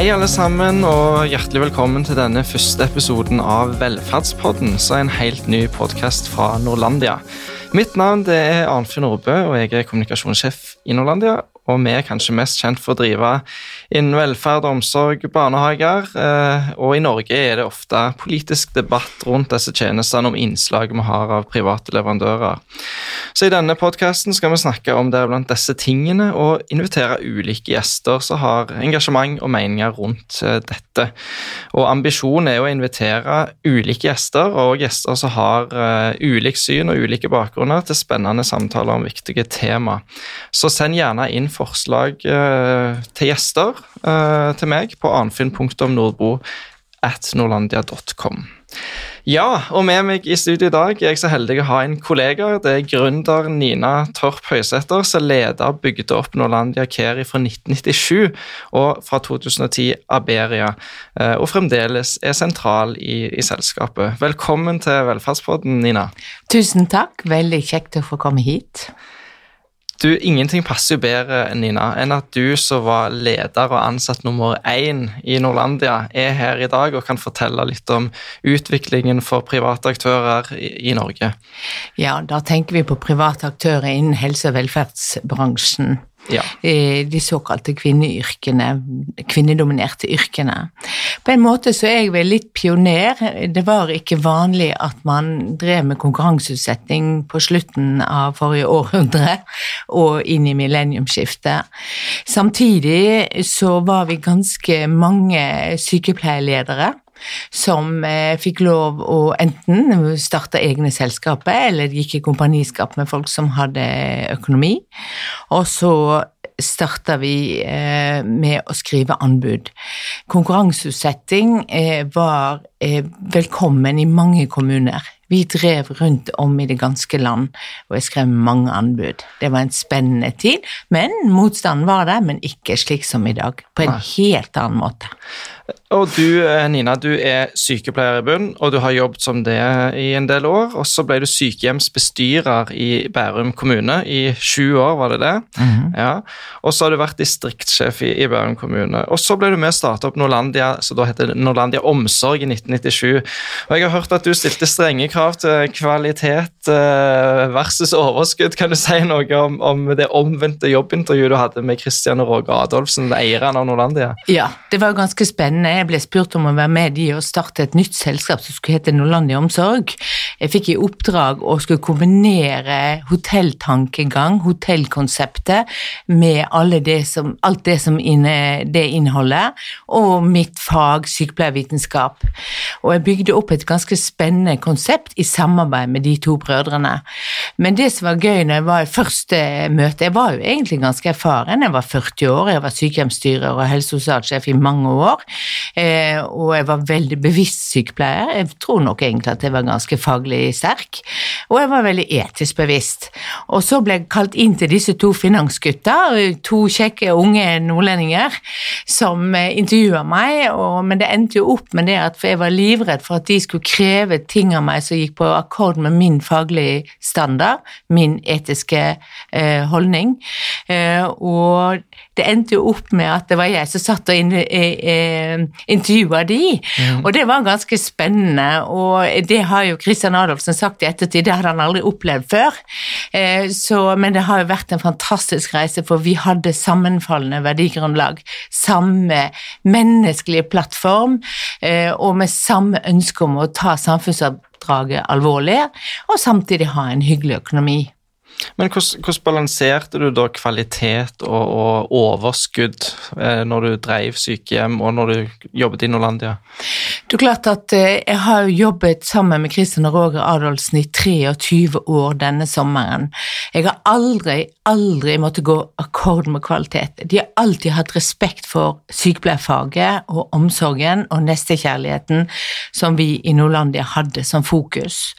Hei, alle sammen, og hjertelig velkommen til denne første episoden av Velferdspodden, som er en helt ny podkast fra Norlandia. Mitt navn er Arnfinn Nordbø, og jeg er kommunikasjonssjef i Norlandia og vi er kanskje mest kjent for å drive innen velferd, omsorg, barnehager. Eh, og i Norge er det ofte politisk debatt rundt disse tjenestene om innslag vi har av private leverandører. Så i denne podkasten skal vi snakke om det blant disse tingene og invitere ulike gjester som har engasjement og meninger rundt eh, dette. Og ambisjonen er å invitere ulike gjester og gjester som har uh, ulikt syn og ulike bakgrunner til spennende samtaler om viktige tema. Så send gjerne inn forslag eh, til gjester eh, til meg på anfinn.nordbo at norlandia.com. Ja, og med meg i studio i dag er jeg så heldig å ha en kollega. Det er gründer Nina Torp Høysæter, som leder bygde opp Norlandia Keri fra 1997 og fra 2010 Aberia, eh, og fremdeles er sentral i, i selskapet. Velkommen til Velferdspodden, Nina. Tusen takk. Veldig kjekt å få komme hit. Du, Ingenting passer jo bedre Nina, enn at du som var leder og ansatt nummer én i Norlandia, er her i dag og kan fortelle litt om utviklingen for private aktører i, Norge. Ja, da tenker vi på private aktører innen helse- og velferdsbransjen. Ja. De såkalte kvinneyrkene, kvinnedominerte yrkene. På en måte så er jeg vel litt pioner. Det var ikke vanlig at man drev med konkurranseutsetting på slutten av forrige århundre og inn i millenniumsskiftet. Samtidig så var vi ganske mange sykepleierledere som eh, fikk lov å enten starte egne selskaper eller gikk i kompaniskap med folk som hadde økonomi. Og så starta vi eh, med å skrive anbud. Konkurranseutsetting eh, var eh, velkommen i mange kommuner. Vi drev rundt om i det ganske land, og jeg skrev mange anbud. Det var en spennende tid, men motstanden var der, men ikke slik som i dag. På en helt annen måte. Og du eh, Nina, du er sykepleier i bunn, og du har jobbet som det i en del år. Og så ble du sykehjemsbestyrer i Bærum kommune i sju år, var det det? Mm -hmm. ja. Og så har du vært distriktssjef i, i, Bærum kommune. Og så ble du med å starte opp Norlandia, så da heter Norlandia Omsorg i 1997. Og jeg har hørt at du stilte strenge krav til kvalitet eh, versus overskudd. Kan du si noe om, om det omvendte jobbintervjuet du hadde med Christian og Roger Adolfsen, eieren av Norlandia? Ja, det var ganske spennende jeg ble spurt om å være med de og starte et nytt selskap som skulle hete Norlandia Omsorg. Jeg fikk i oppdrag å skulle kombinere hotelltankegang, hotellkonseptet, med det som, alt det som inne, det inneholder, og mitt fag, sykepleiervitenskap. Og jeg bygde opp et ganske spennende konsept i samarbeid med de to brødrene. Men det som var gøy når jeg var i første møte Jeg var jo egentlig ganske erfaren, jeg var 40 år, jeg var sykehjemsstyrer og helse- og i mange år. Eh, og jeg var veldig bevisst sykepleier. Jeg tror nok egentlig at jeg var ganske faglig sterk, og jeg var veldig etisk bevisst. Og så ble jeg kalt inn til disse to finansgutta, to kjekke unge nordlendinger, som eh, intervjua meg, og, men det endte jo opp med det at jeg var livredd for at de skulle kreve ting av meg som gikk på akkord med min faglige standard, min etiske eh, holdning. Eh, og det endte jo opp med at det var jeg som satt og in, eh, intervjua de, mm. og det var ganske spennende. Og det har jo Christian Adolfsen sagt i ettertid, det hadde han aldri opplevd før. Eh, så, men det har jo vært en fantastisk reise, for vi hadde sammenfallende verdigrunnlag. Samme menneskelige plattform, eh, og med samme ønske om å ta samfunnsoppdraget alvorlig, og samtidig ha en hyggelig økonomi. Men hvordan, hvordan, balanserte du da kvalitet og, og overskudd eh, når du drev sykehjem og når du jobbet i Norlandia? Det er klart at eh, Jeg har jobbet sammen med Kristian og Roger Adolfsen i 23 år denne sommeren. Jeg har aldri, aldri måttet gå akkord med kvalitet. De har alltid hatt respekt for sykepleierfaget og omsorgen og nestekjærligheten som vi i Norlandia hadde som fokus.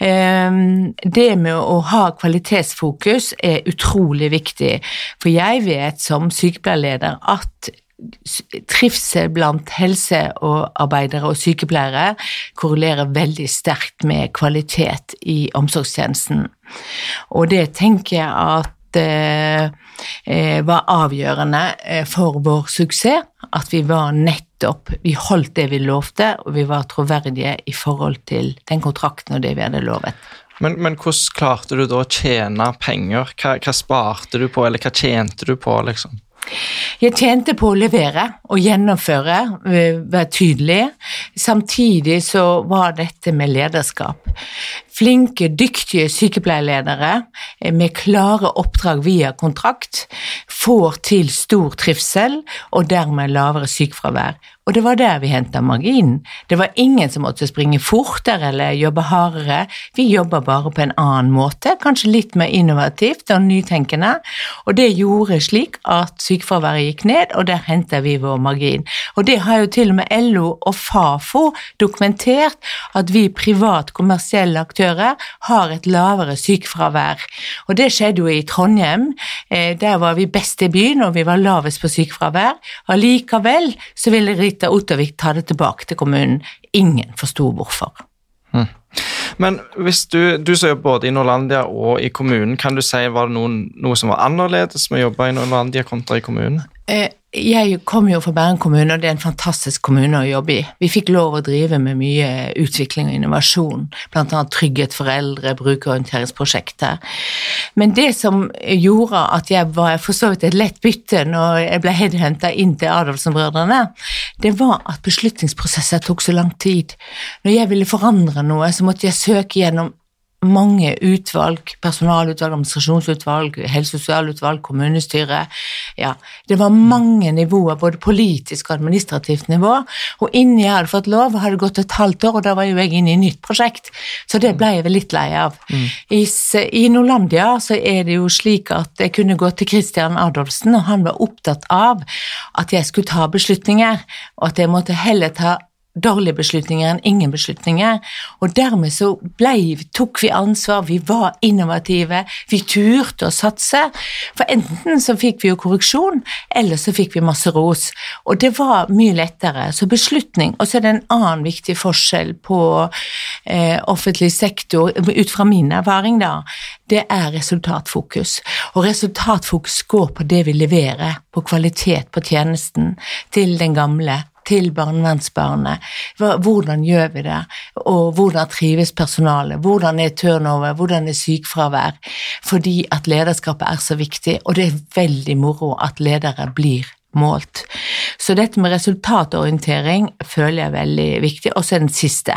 Eh, det med å ha kvalitet kvalitetsfokus er utrolig viktig, for jeg vet som sykepleierleder at trivsel blant helsearbeidere og sykepleiere korrelerer veldig sterkt med kvalitet i omsorgstjenesten. Og det tenker jeg at eh, var avgjørende eh, for vår suksess at vi var nettopp Vi holdt det vi lovte, og vi var troverdige i forhold til den kontrakten og det vi hadde lovet. Men, men hvordan klarte du da å tjene penger? Hva, hva sparte du på, eller hva tjente du på, liksom? Jeg tjente på å levere og gjennomføre, eh, være tydelig. Samtidig så var dette med lederskap. Flinke, dyktige sykepleierledere eh, med klare oppdrag via kontrakt får til stor trivsel og dermed lavere sykefravær. Og det var der vi henta marginen. Det var ingen som måtte springe fortere eller jobbe hardere. Vi jobba bare på en annen måte, kanskje litt mer innovativt og nytenkende. Og det gjorde slik at sykefraværet gikk ned, og der henta vi vår margin. Og det har jo til og med LO og Fafo dokumentert, at vi privat kommersielle aktører har et lavere sykefravær. Og det skjedde jo i Trondheim. Eh, der var vi best i byen, og vi var lavest på sykefravær. Allikevel så ville Rita Ottervik ta det tilbake til kommunen. Ingen forsto hvorfor. Hmm. Men hvis du, du som jobber både i Norlandia og i kommunen, kan du si var det noen, noe som var annerledes med å jobbe i Norlandia kontra i kommunen? Eh, jeg kommer jo fra Bergen kommune, og det er en fantastisk kommune å jobbe i. Vi fikk lov å drive med mye utvikling og innovasjon, bl.a. Trygghet for eldre, brukerorienteringsprosjekter. Men det som gjorde at jeg var for så vidt et lett bytte når jeg ble headhunta inn til Adolfsen-brødrene, det var at beslutningsprosesser tok så lang tid. Når jeg ville forandre noe, så måtte jeg søke gjennom mange utvalg, personalutvalg, administrasjonsutvalg, helse- og sosialutvalg, kommunestyre. Ja, det var mange nivåer, både politisk og administrativt nivå. Og innen jeg hadde fått lov, hadde det gått et halvt år, og da var jo jeg inne i et nytt prosjekt. Så det ble jeg vel litt lei av. Mm. I, I Norlandia så er det jo slik at jeg kunne gå til Christian Adolfsen, og han var opptatt av at jeg skulle ta beslutninger, og at jeg måtte heller ta dårlige beslutninger enn ingen beslutninger. Og dermed så ble, tok vi ansvar, vi var innovative, vi turte å satse. For enten så fikk vi jo korreksjon, eller så fikk vi masse ros. Og det var mye lettere. Så beslutning Og så er det en annen viktig forskjell på eh, offentlig sektor, ut fra min erfaring, da. Det er resultatfokus. Og resultatfokus går på det vi leverer, på kvalitet på tjenesten til den gamle til barnevernsbarnet. Hvordan gjør vi det, og hvordan trives personalet? Hvordan er turnover, hvordan er sykefravær? Fordi at lederskapet er så viktig, og det er veldig moro at ledere blir målt. Så dette med resultatorientering føler jeg er veldig viktig. Og så er den siste,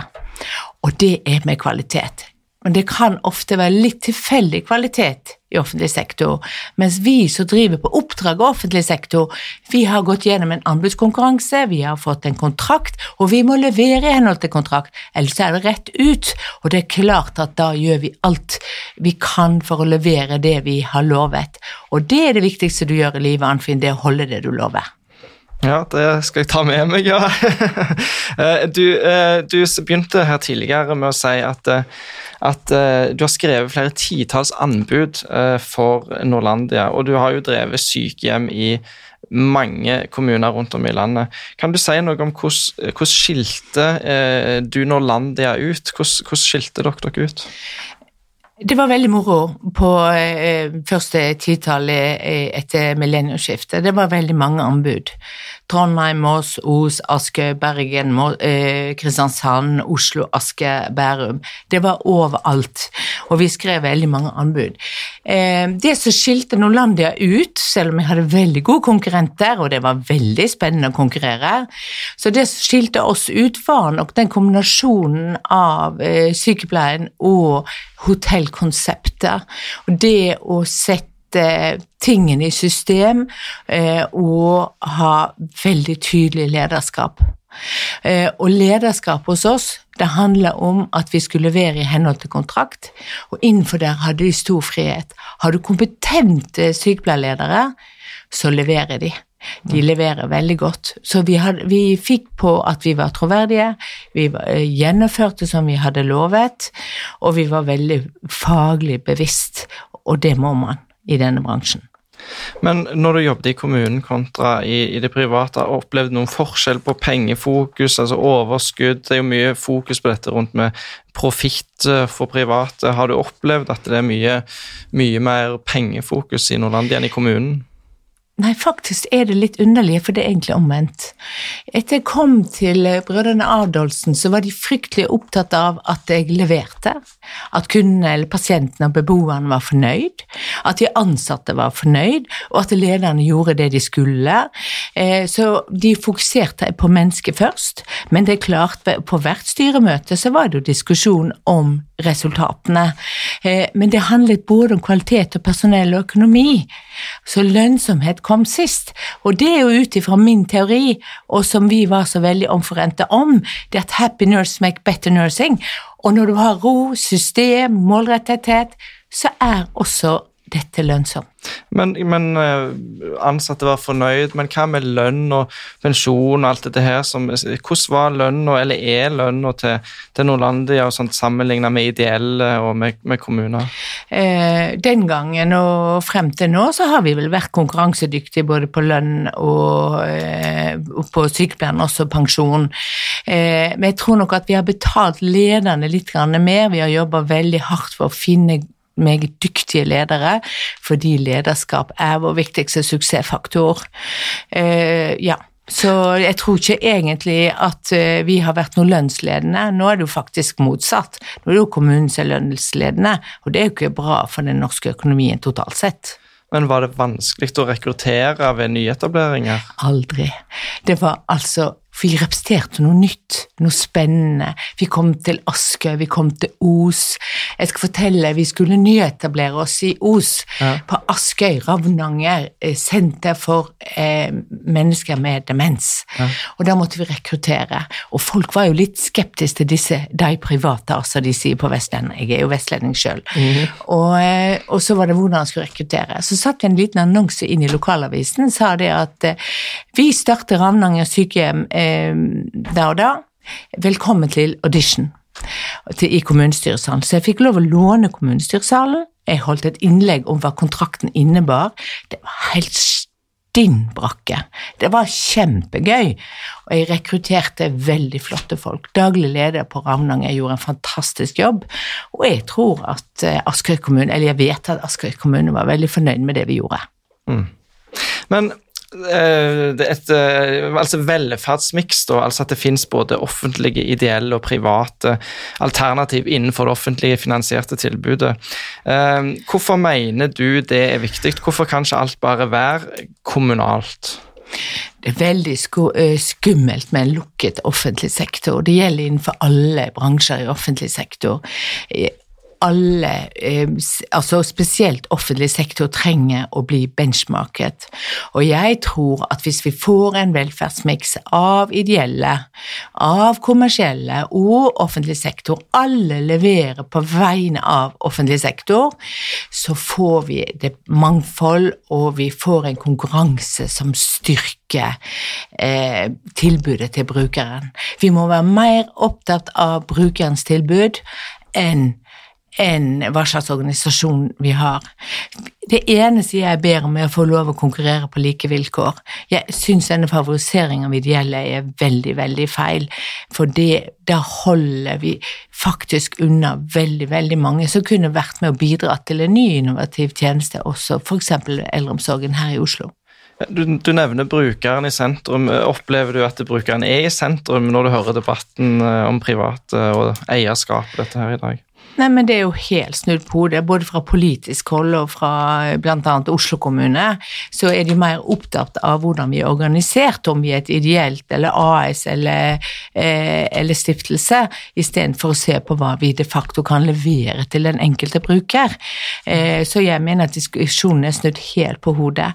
og det er med kvalitet. Men det kan ofte være litt tilfeldig kvalitet i offentlig sektor, mens vi som driver på oppdrag av offentlig sektor, vi har gått gjennom en anbudskonkurranse, vi har fått en kontrakt, og vi må levere i henhold til kontrakt, ellers er det rett ut. Og det er klart at da gjør vi alt vi kan for å levere det vi har lovet. Og det er det viktigste du gjør i livet, Anfinn, det er å holde det du lover. Ja, det skal jeg ta med meg, ja. Eh, du, eh, du, begynte her tidligere med å si at, eh, at du har skrevet flere titalls anbud for Norlandia, og du har jo drevet sykehjem i mange kommuner rundt om i landet. Kan du si noe om hvordan, skilte du Norlandia ut? Hvordan, hvordan skilte dere dere ut? Det var veldig moro på eh, første titallet eh, etter millenniumsskiftet. Det var veldig mange anbud. Trondheim, Moss, Os, Askøy, Bergen, eh, Kristiansand, Oslo, Aske, Bærum. Det var overalt, og vi skrev veldig mange anbud. Det som skilte Norlandia ut, selv om vi hadde veldig gode konkurrenter, og det var veldig spennende å konkurrere, så det som skilte oss ut, var nok den kombinasjonen av sykepleien og hotellkonseptet. Og det å sette tingene i system eh, og ha veldig tydelig lederskap. Eh, og lederskap hos oss, det handler om at vi skulle levere i henhold til kontrakt, og innenfor der hadde de stor frihet. Har du kompetente sykepleierledere, så leverer de. De leverer veldig godt. Så vi, had, vi fikk på at vi var troverdige, vi eh, gjennomførte som vi hadde lovet, og vi var veldig faglig bevisst, og det må man i denne bransjen. Men når du jobbet i kommunen kontra i, i det private, har du noen forskjell på pengefokus, altså overskudd? Det er jo mye fokus på dette rundt med profitt eh, for private. Har du opplevd at det er mye, mye mer pengefokus i Nordlandia enn i kommunen? Nei, faktisk er det litt underlig, for det er egentlig omvendt. Etter jeg kom til brødrene Adolfsen, så var de fryktelig opptatt av at jeg leverte. At kundene eller pasientene og beboerne var fornøyd. At de ansatte var fornøyd, og at lederne gjorde det de skulle. Eh, så de fokuserte på mennesket først. Men det er klart, på hvert styremøte så var det jo diskusjon om resultatene. Eh, men det handlet både om kvalitet og personell og økonomi. Så lønnsomhet kom sist. Og det er jo ut ifra min teori, og som vi var så veldig omforente om, det at happy nurse make better nursing. Og når du har ro, system, målrettethet, så er også dette lønnsomt. Men, men, eh, ansatte var fornøyd, men hva med lønn og pensjon og alt dette her? Som, hvordan var lønna, eller er lønna til, til Nordlandia og sånt sammenlignet med ideelle og med, med kommuner? Eh, den gangen og frem til nå så har vi vel vært konkurransedyktige både på lønn og, eh, på sykepleierne, også pensjon. Eh, men jeg tror nok at vi har betalt lederne litt mer. Vi har jobba veldig hardt for å finne meget dyktige ledere, fordi lederskap er vår viktigste suksessfaktor. Uh, ja. Så jeg tror ikke egentlig at uh, vi har vært noe lønnsledende. Nå er det jo faktisk motsatt. Nå er det jo kommunen som er lønnsledende, og det er jo ikke bra for den norske økonomien totalt sett. Men var det vanskelig å rekruttere ved nyetableringer? Aldri. Det var altså for vi representerte noe nytt, noe spennende. Vi kom til Askøy, vi kom til Os. Jeg skal fortelle, vi skulle nyetablere oss i Os. Ja. På Askøy, Ravnanger, eh, senter for eh, mennesker med demens. Ja. Og da måtte vi rekruttere. Og folk var jo litt skeptiske til disse de private, altså de sier på Vestlandet. Jeg er jo vestlending sjøl. Mm -hmm. og, eh, og, så var det hvordan han skulle rekruttere. Så satt vi en liten annonse inn i lokalavisen, sa det at eh, vi starter Ravnanger sykehjem eh, Eh, da og da. Velkommen til audition til, i kommunestyresalen. Så jeg fikk lov å låne kommunestyresalen. Jeg holdt et innlegg om hva kontrakten innebar. Det var helt stinn brakke. Det var kjempegøy. Og jeg rekrutterte veldig flotte folk. Daglig leder på Ravnanger gjorde en fantastisk jobb. Og jeg tror at Askerøy Askøy kommune, eller jeg vet at Askøy kommune var veldig fornøyd med det vi gjorde. Mm. Men Eh, et eh, altså velferdsmiks, altså at det finnes både offentlige, ideelle og private alternativ innenfor det offentlige finansierte tilbudet. Eh, hvorfor mener du det er viktig? Hvorfor kan ikke alt bare være kommunalt? Det er veldig skummelt med en lukket offentlig sektor. Det gjelder innenfor alle bransjer i offentlig sektor alle, eh, altså spesielt offentlig sektor, trenger å bli benchmarket. Og jeg tror at hvis vi får en velferdsmiks av ideelle, av kommersielle og offentlig sektor, alle leverer på vegne av offentlig sektor, så får vi det mangfold, og vi får en konkurranse som styrker eh, tilbudet til brukeren. Vi må være mer opptatt av brukerens tilbud enn enn hva slags organisasjon vi har. Det eneste jeg ber om, er å få lov å konkurrere på like vilkår. Jeg syns denne favoriseringen av ideelle er veldig, veldig feil, for det, da holder vi faktisk unna veldig, veldig mange som kunne vært med å bidra til en ny innovativ tjeneste, også f.eks. eldreomsorgen her i Oslo. Du, du, nevner brukeren i sentrum. Opplever du at brukeren er i sentrum når du hører debatten eh, om private og eierskap dette her i dag? Nei, men Det er jo helt snudd på hodet. Både fra politisk hold og fra bl.a. Oslo kommune så er de mer opptatt av hvordan vi er organisert, om vi er et ideelt eller AS eller, eh, eller stiftelse, istedenfor å se på hva vi de facto kan levere til den enkelte bruker. Eh, så jeg mener at diskusjonen er snudd helt på hodet.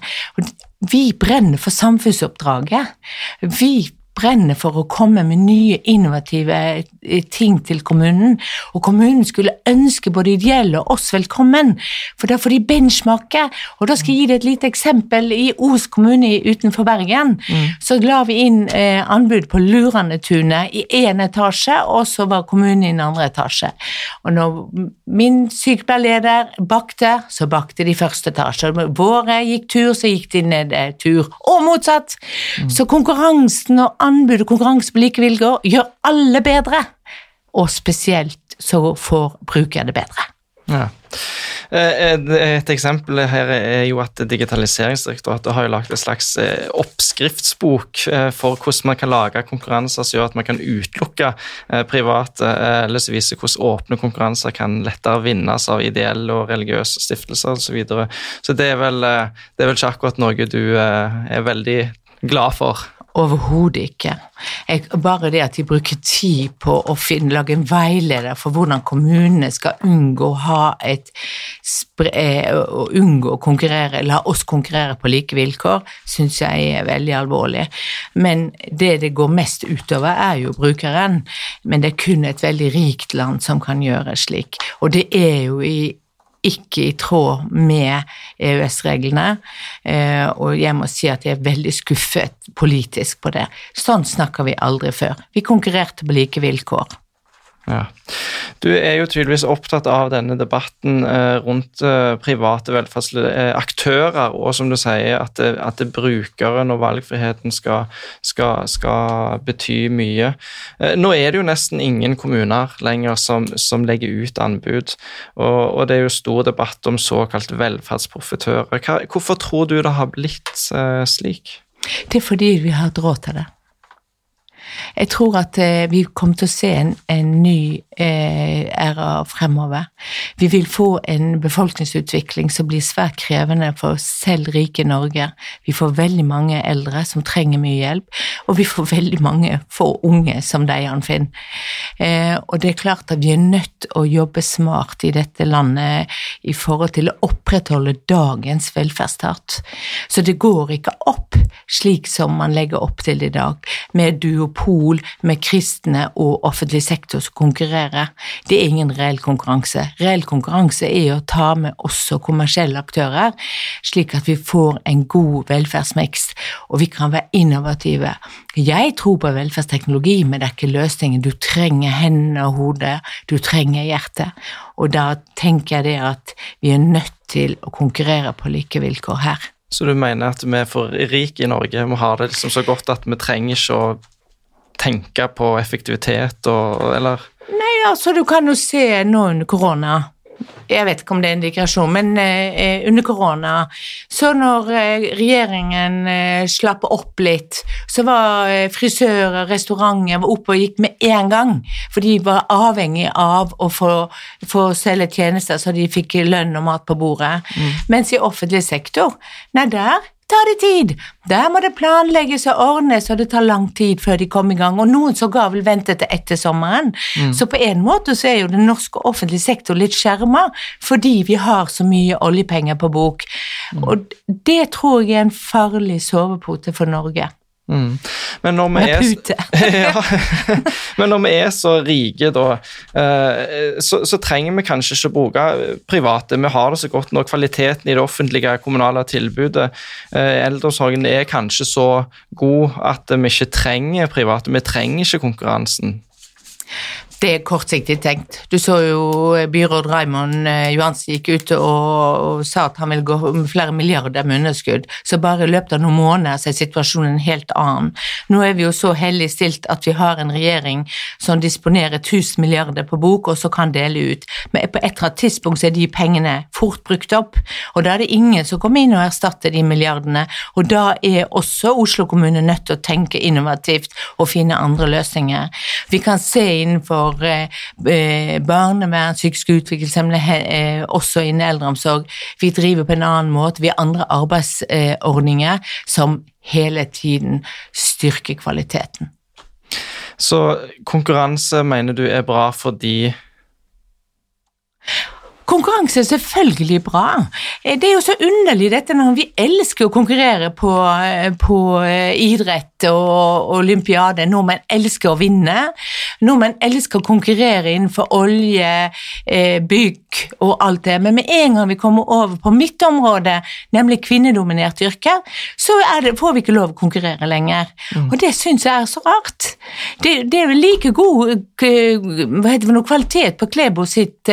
Vi brenner for samfunnsoppdraget. Vi brenner for å komme med nye, innovative eh, ting til kommunen. Og kommunen skulle ønske både ideelle og oss velkommen, for da får de benchmarke. Og da skal jeg gi deg et lite eksempel. I Os kommune utenfor Bergen mm. så la vi inn eh, anbud på Luranetunet i én etasje, og så var kommunen i den andre etasje. Og når min sykepleierleder bakte, så bakte de første etasje. Våre gikk tur, så gikk de ned eh, tur. Og motsatt! Mm. Så konkurransen og anbud og konkurranse på like vilkår gjør alle bedre, og spesielt så får brukerne det bedre. Ja. Eh, et eksempel her er jo at Digitaliseringsdirektoratet har jo lagt en slags eh, oppskriftsbok eh, for hvordan man kan lage konkurranser som gjør at man kan utelukke private, eller så viser hvordan åpne konkurranser kan lettere vinnes av ideelle og religiøse stiftelser osv. Så, videre. så det er, vel, det er vel ikke akkurat noe du er veldig glad for? Overhodet ikke. Jeg, bare det at de bruker tid på å finne, lage en veileder for hvordan kommunene skal unngå å ha et eh, å unngå å konkurrere, la oss konkurrere på like vilkår, syns jeg er veldig alvorlig. Men det det går mest utover, er jo brukeren. Men det er kun et veldig rikt land som kan gjøre slik. Og det er jo i ikke i tråd med EØS-reglene, eh, og jeg må si at jeg er veldig skuffet politisk på det. Sånn snakker vi aldri før. Vi konkurrerte på like vilkår. Ja. Du er jo tydeligvis opptatt av denne debatten eh, rundt eh, private velferdsaktører, eh, og som du sier, at, det, at det brukeren og valgfriheten skal, skal, skal, bety mye. Nå er det jo nesten ingen kommuner lenger som, som legger ut anbud, og, og, det er jo stor debatt om såkalt velferdsprofitører. hvorfor tror du det har blitt slik? Det er fordi vi har hatt råd til det. Jeg tror at eh, vi kommer til å se en, en ny eh, æra fremover. Vi vil få en befolkningsutvikling som blir svært krevende for selv rike Norge. Vi får veldig mange eldre som trenger mye hjelp, og vi får veldig mange få unge som deg, Arnfinn. Eh, og det er klart at vi er nødt til å jobbe smart i dette landet i forhold til å opprettholde dagens velferdsstat. Så det går ikke opp slik som man legger opp til i dag, med duopol med kristne og offentlig sektor som konkurrerer. Det er ingen reell konkurranse. Reell konkurranse er å ta med også kommersielle aktører, slik at vi får en god velferdsmiks, og vi kan være innovative. Jeg tror på velferdsteknologi, men det er ikke løsningen. Du trenger hendene og hodet, du trenger hjertet, og da tenker jeg det at vi er nødt til å konkurrere på like vilkår her. Så du mener at vi er for rike i Norge, vi har det liksom så godt at vi trenger ikke å tenke på effektivitet og eller? Nei, altså du kan jo se nå under korona jeg vet ikke om det er en digresjon, men eh, under korona, så når eh, regjeringen eh, slapp opp litt, så var eh, frisører, restauranter var oppe og gikk med en gang, for de var avhengig av å få, få selge tjenester så de fikk lønn og mat på bordet. Mm. Mens i offentlig sektor, nei, der tar det tid. Der må det planlegges og ordnes, og det tar lang tid før de kommer i gang. Og noen sågar vil vente til etter sommeren. Mm. Så på en måte så er jo den norske offentlige sektor litt skjerma, fordi vi har så mye oljepenger på bok. Mm. Og det tror jeg er en farlig sovepote for Norge. Mm. Men, når er, ja, men, når vi er, så rike, da, eh, så, så, trenger vi kanskje ikke bruke private. Vi har det så godt når kvaliteten i det offentlige kommunale tilbudet. Eh, eldreomsorgen er kanskje så god at vi ikke trenger private. Vi trenger ikke konkurransen. Det er kortsiktig tenkt. Du så jo byråd Raymond eh, Johansen gikk ut og, sa at han vil gå med flere milliarder med underskudd, så bare i løpet av noen måneder så er situasjonen helt annen. Nå er vi jo så heldig stilt at vi har en regjering som disponerer 1000 milliarder på bok, og så kan dele ut. Men på et eller annet tidspunkt så er de pengene fort brukt opp, og da er det ingen som kommer inn og erstatter de milliardene, og da er også Oslo kommune nødt til å tenke innovativt og finne andre løsninger. Vi kan se innenfor for eh, eh, barnevern, psykisk utviklingshemmede, eh, også innen eldreomsorg. Vi driver på en annen måte. Vi har andre arbeidsordninger som hele tiden styrker kvaliteten. Så konkurranse mener du er bra fordi Konkurranse er selvfølgelig bra. Eh, det er jo så underlig dette når vi elsker å konkurrere på, eh, på eh, idrett og olympiade. Nordmenn elsker å vinne. Nordmenn elsker å konkurrere innenfor olje, bygg og alt det. Men med en gang vi kommer over på mitt område, nemlig kvinnedominerte yrker, så det, får vi ikke lov å konkurrere lenger. Mm. Og det syns jeg er så rart. Det, det er jo like god hva heter det, kvalitet på Klebo sitt,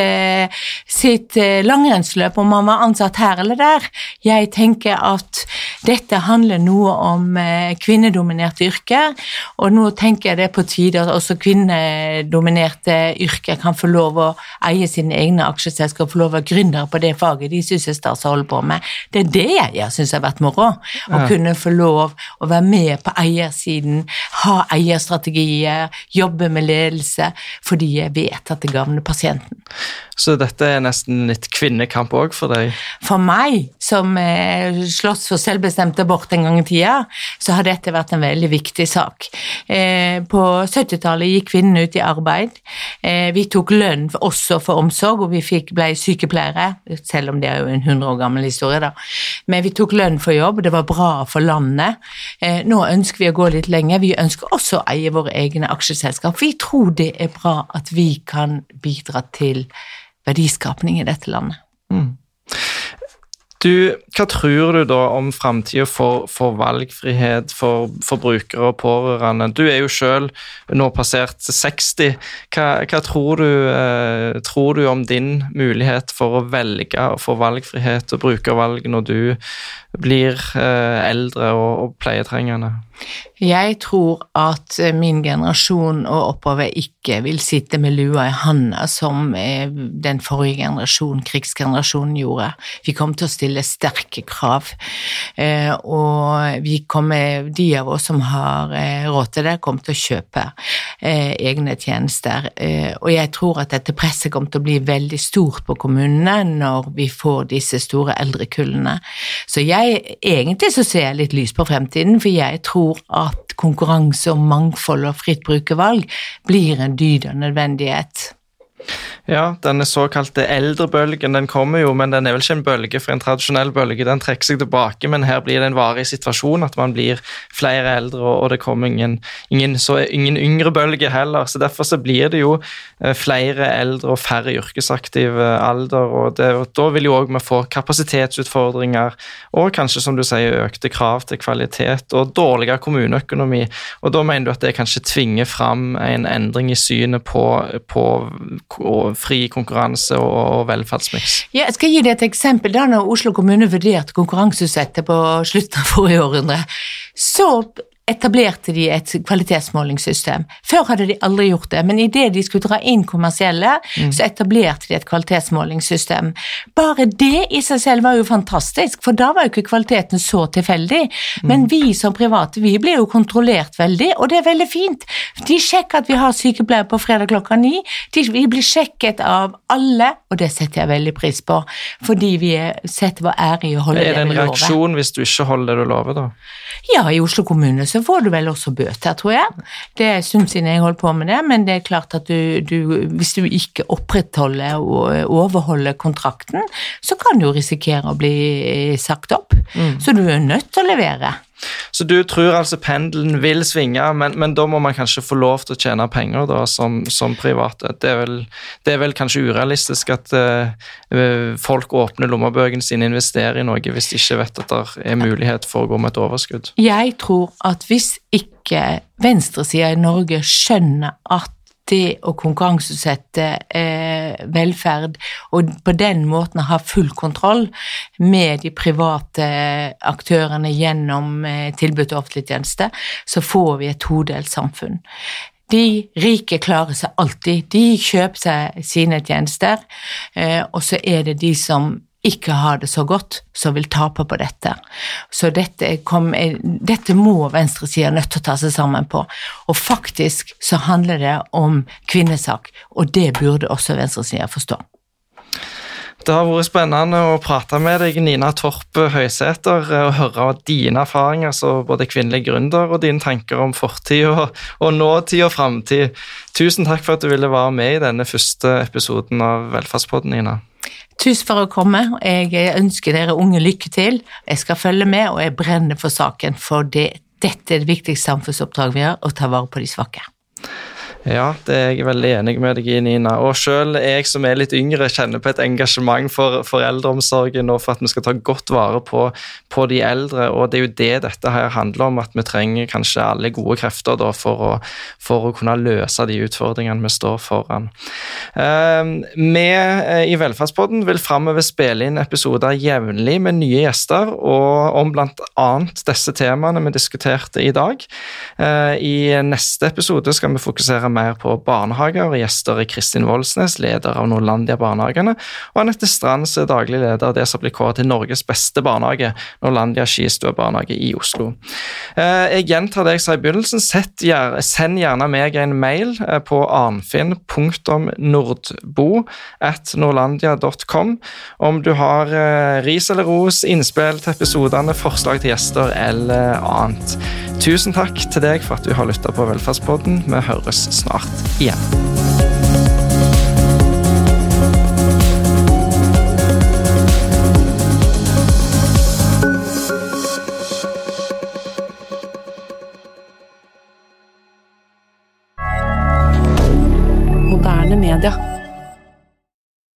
sitt sitt eh, langrennsløp, om man var ansatt her eller der. Jeg tenker at dette handler noe om eh, kvinnedominerte yrker, og nå tenker jeg det er på tide at også kvinnedominerte yrker kan få lov å eie sine egne aksjeselskap, få lov å være gründere på det faget de syns er stas å holde på med. Det er det jeg syns har vært moro, å ja. kunne få lov å være med på eiersiden, ha eierstrategier, jobbe med ledelse, fordi jeg vet at det gagner pasienten. Så dette er nesten litt kvinnekamp òg for deg? For meg, som eh, slåss for selvbestemt abort en gang i tida, så har dette vært en veldig viktig sak. Eh, på 70-tallet gikk kvinnene ut i arbeid. Eh, vi tok lønn også for omsorg, og vi fikk, ble sykepleiere, selv om det er jo en 100 år gammel historie, da. Men vi tok lønn for jobb, det var bra for landet. Eh, nå ønsker vi å gå litt lenger. Vi ønsker også å eie våre egne aksjeselskap. Vi tror det er bra at vi kan bidra til verdiskapning i dette landet. Mm. Du, hva tror du da om framtida for, for, valgfrihet for, for, brukere og pårørende? Du er jo selv nå passert 60. Hva, hva tror, du, eh, tror, du, om din mulighet for å velge og få valgfrihet og brukervalg når du blir eh, eldre og, og pleietrengende? Jeg tror at eh, min generasjon og oppover ikke vil sitte med lua i handa som eh, den forrige generasjon, krigsgenerasjonen, gjorde. Vi kommer til å stille sterke krav, eh, og vi kommer, de av oss som har råd til det, kommer til å kjøpe egne tjenester. Og jeg tror at dette presset kommer til å bli veldig stort på kommunene når vi får disse store eldrekullene. Så jeg, egentlig så ser jeg litt lys på fremtiden, for jeg tror tror at konkurranse og mangfold og fritt brukervalg blir en dyd og nødvendighet. Ja, denne såkalte eldrebølgen den kommer jo, men den er vel ikke en bølge for en tradisjonell bølge. Den trekker seg tilbake, men her blir det en varig situasjon, at man blir flere eldre, og det kommer ingen, ingen, så, ingen yngre bølge heller. så Derfor så blir det jo eh, flere eldre og færre yrkesaktive alder, og, det, og da vil jo òg vi få kapasitetsutfordringer og kanskje, som du sier, økte krav til kvalitet og dårligere kommuneøkonomi. Og da mener du at det kanskje tvinger fram en endring i synet på, på fri konkurranse og velferdsmiks. Ja, jeg skal gi deg et eksempel. Da når Oslo kommune vurderte konkurranseutsette på slutten av forrige århundre, så etablerte de et kvalitetsmålingssystem. Før hadde de aldri gjort det, men idet de skulle dra inn kommersielle, mm. så etablerte de et kvalitetsmålingssystem. Bare det i seg selv var jo fantastisk, for da var jo ikke kvaliteten så tilfeldig. Mm. Men vi som private, vi ble jo kontrollert veldig, og det er veldig fint. De sjekker at vi har sykepleiere på fredag klokka ni. De, vi blir sjekket av alle, og det setter jeg veldig pris på, fordi vi setter vår ære i å holde det vi lover. Er det en reaksjon hvis du ikke holder det du lover, da? Ja, i Oslo kommune så får du vel også bøter, tror jeg. Det er en stund siden jeg holdt på med det, men det er klart at du, du, hvis du ikke opprettholder og overholder kontrakten, så kan du risikere å bli sagt opp. Mm. Så du er nødt til å levere. Så du tror altså pendelen vil svinge, men, men, da må man kanskje få lov til å tjene penger da, som, som private. Det er, vel, det er, vel, kanskje urealistisk at uh, folk åpner lommebøkene sine investerer i noe hvis de ikke vet at det er mulighet for å gå med et overskudd? Jeg tror at hvis ikke venstresida i Norge skjønner at det å konkurranseutsette eh, velferd og på den måten ha full kontroll med de private aktørene gjennom eh, tilbud til offentlig tjeneste, så får vi et todelt samfunn. De rike klarer seg alltid. De kjøper seg sine tjenester, eh, og så er det de som ikke har det så godt, som vil tape på dette. Så dette, kom, dette må venstresida nødt til å ta seg sammen på. Og faktisk så handler det om kvinnesak, og det burde også venstresida forstå. Det har vært spennende å prate med deg, Nina Torp Høysæter, og høre dine erfaringer som både kvinnelig gründer og dine tanker om fortid og, og nåtid og framtid. Tusen takk for at du ville være med i denne første episoden av Velferdspodden, Nina. Tusen for å komme. Jeg ønsker dere unge lykke til. Jeg skal følge med, og jeg brenner for saken, for det, dette er det viktigste samfunnsoppdraget vi har, å ta vare på de svake. Ja, det er jeg veldig enig med deg i, Nina. Og selv jeg som er litt yngre, kjenner på et engasjement for, for eldreomsorgen og for at vi skal ta godt vare på, på, de eldre. Og det er jo det dette her handler om, at vi trenger kanskje alle gode krefter da, for, å, for, å, kunne løse de utfordringene vi står foran. Uh, vi eh, i Velferdspodden vil framover spille inn episoder jevnlig med nye gjester og om bl.a. disse temaene vi diskuterte i dag. Uh, I neste episode skal vi fokusere mer på barnehager, og gjester er Kristin Voldsnes, leder av Nordlandia barnehagene, og Anette Strands, daglig leder av det som blir kåret til Norges beste barnehage, Nordlandia skistue barnehage i Oslo. Eh, jeg gjentar det jeg sa i begynnelsen, send gjerne meg en mail eh, på arnfinn.nordbo at nordlandia.com om du har eh, ris eller ros, innspill til episodene, forslag til gjester eller annet. Tusen takk til deg for at du har lytta på Velferdspodden. Vi høres snart 2008. Ja.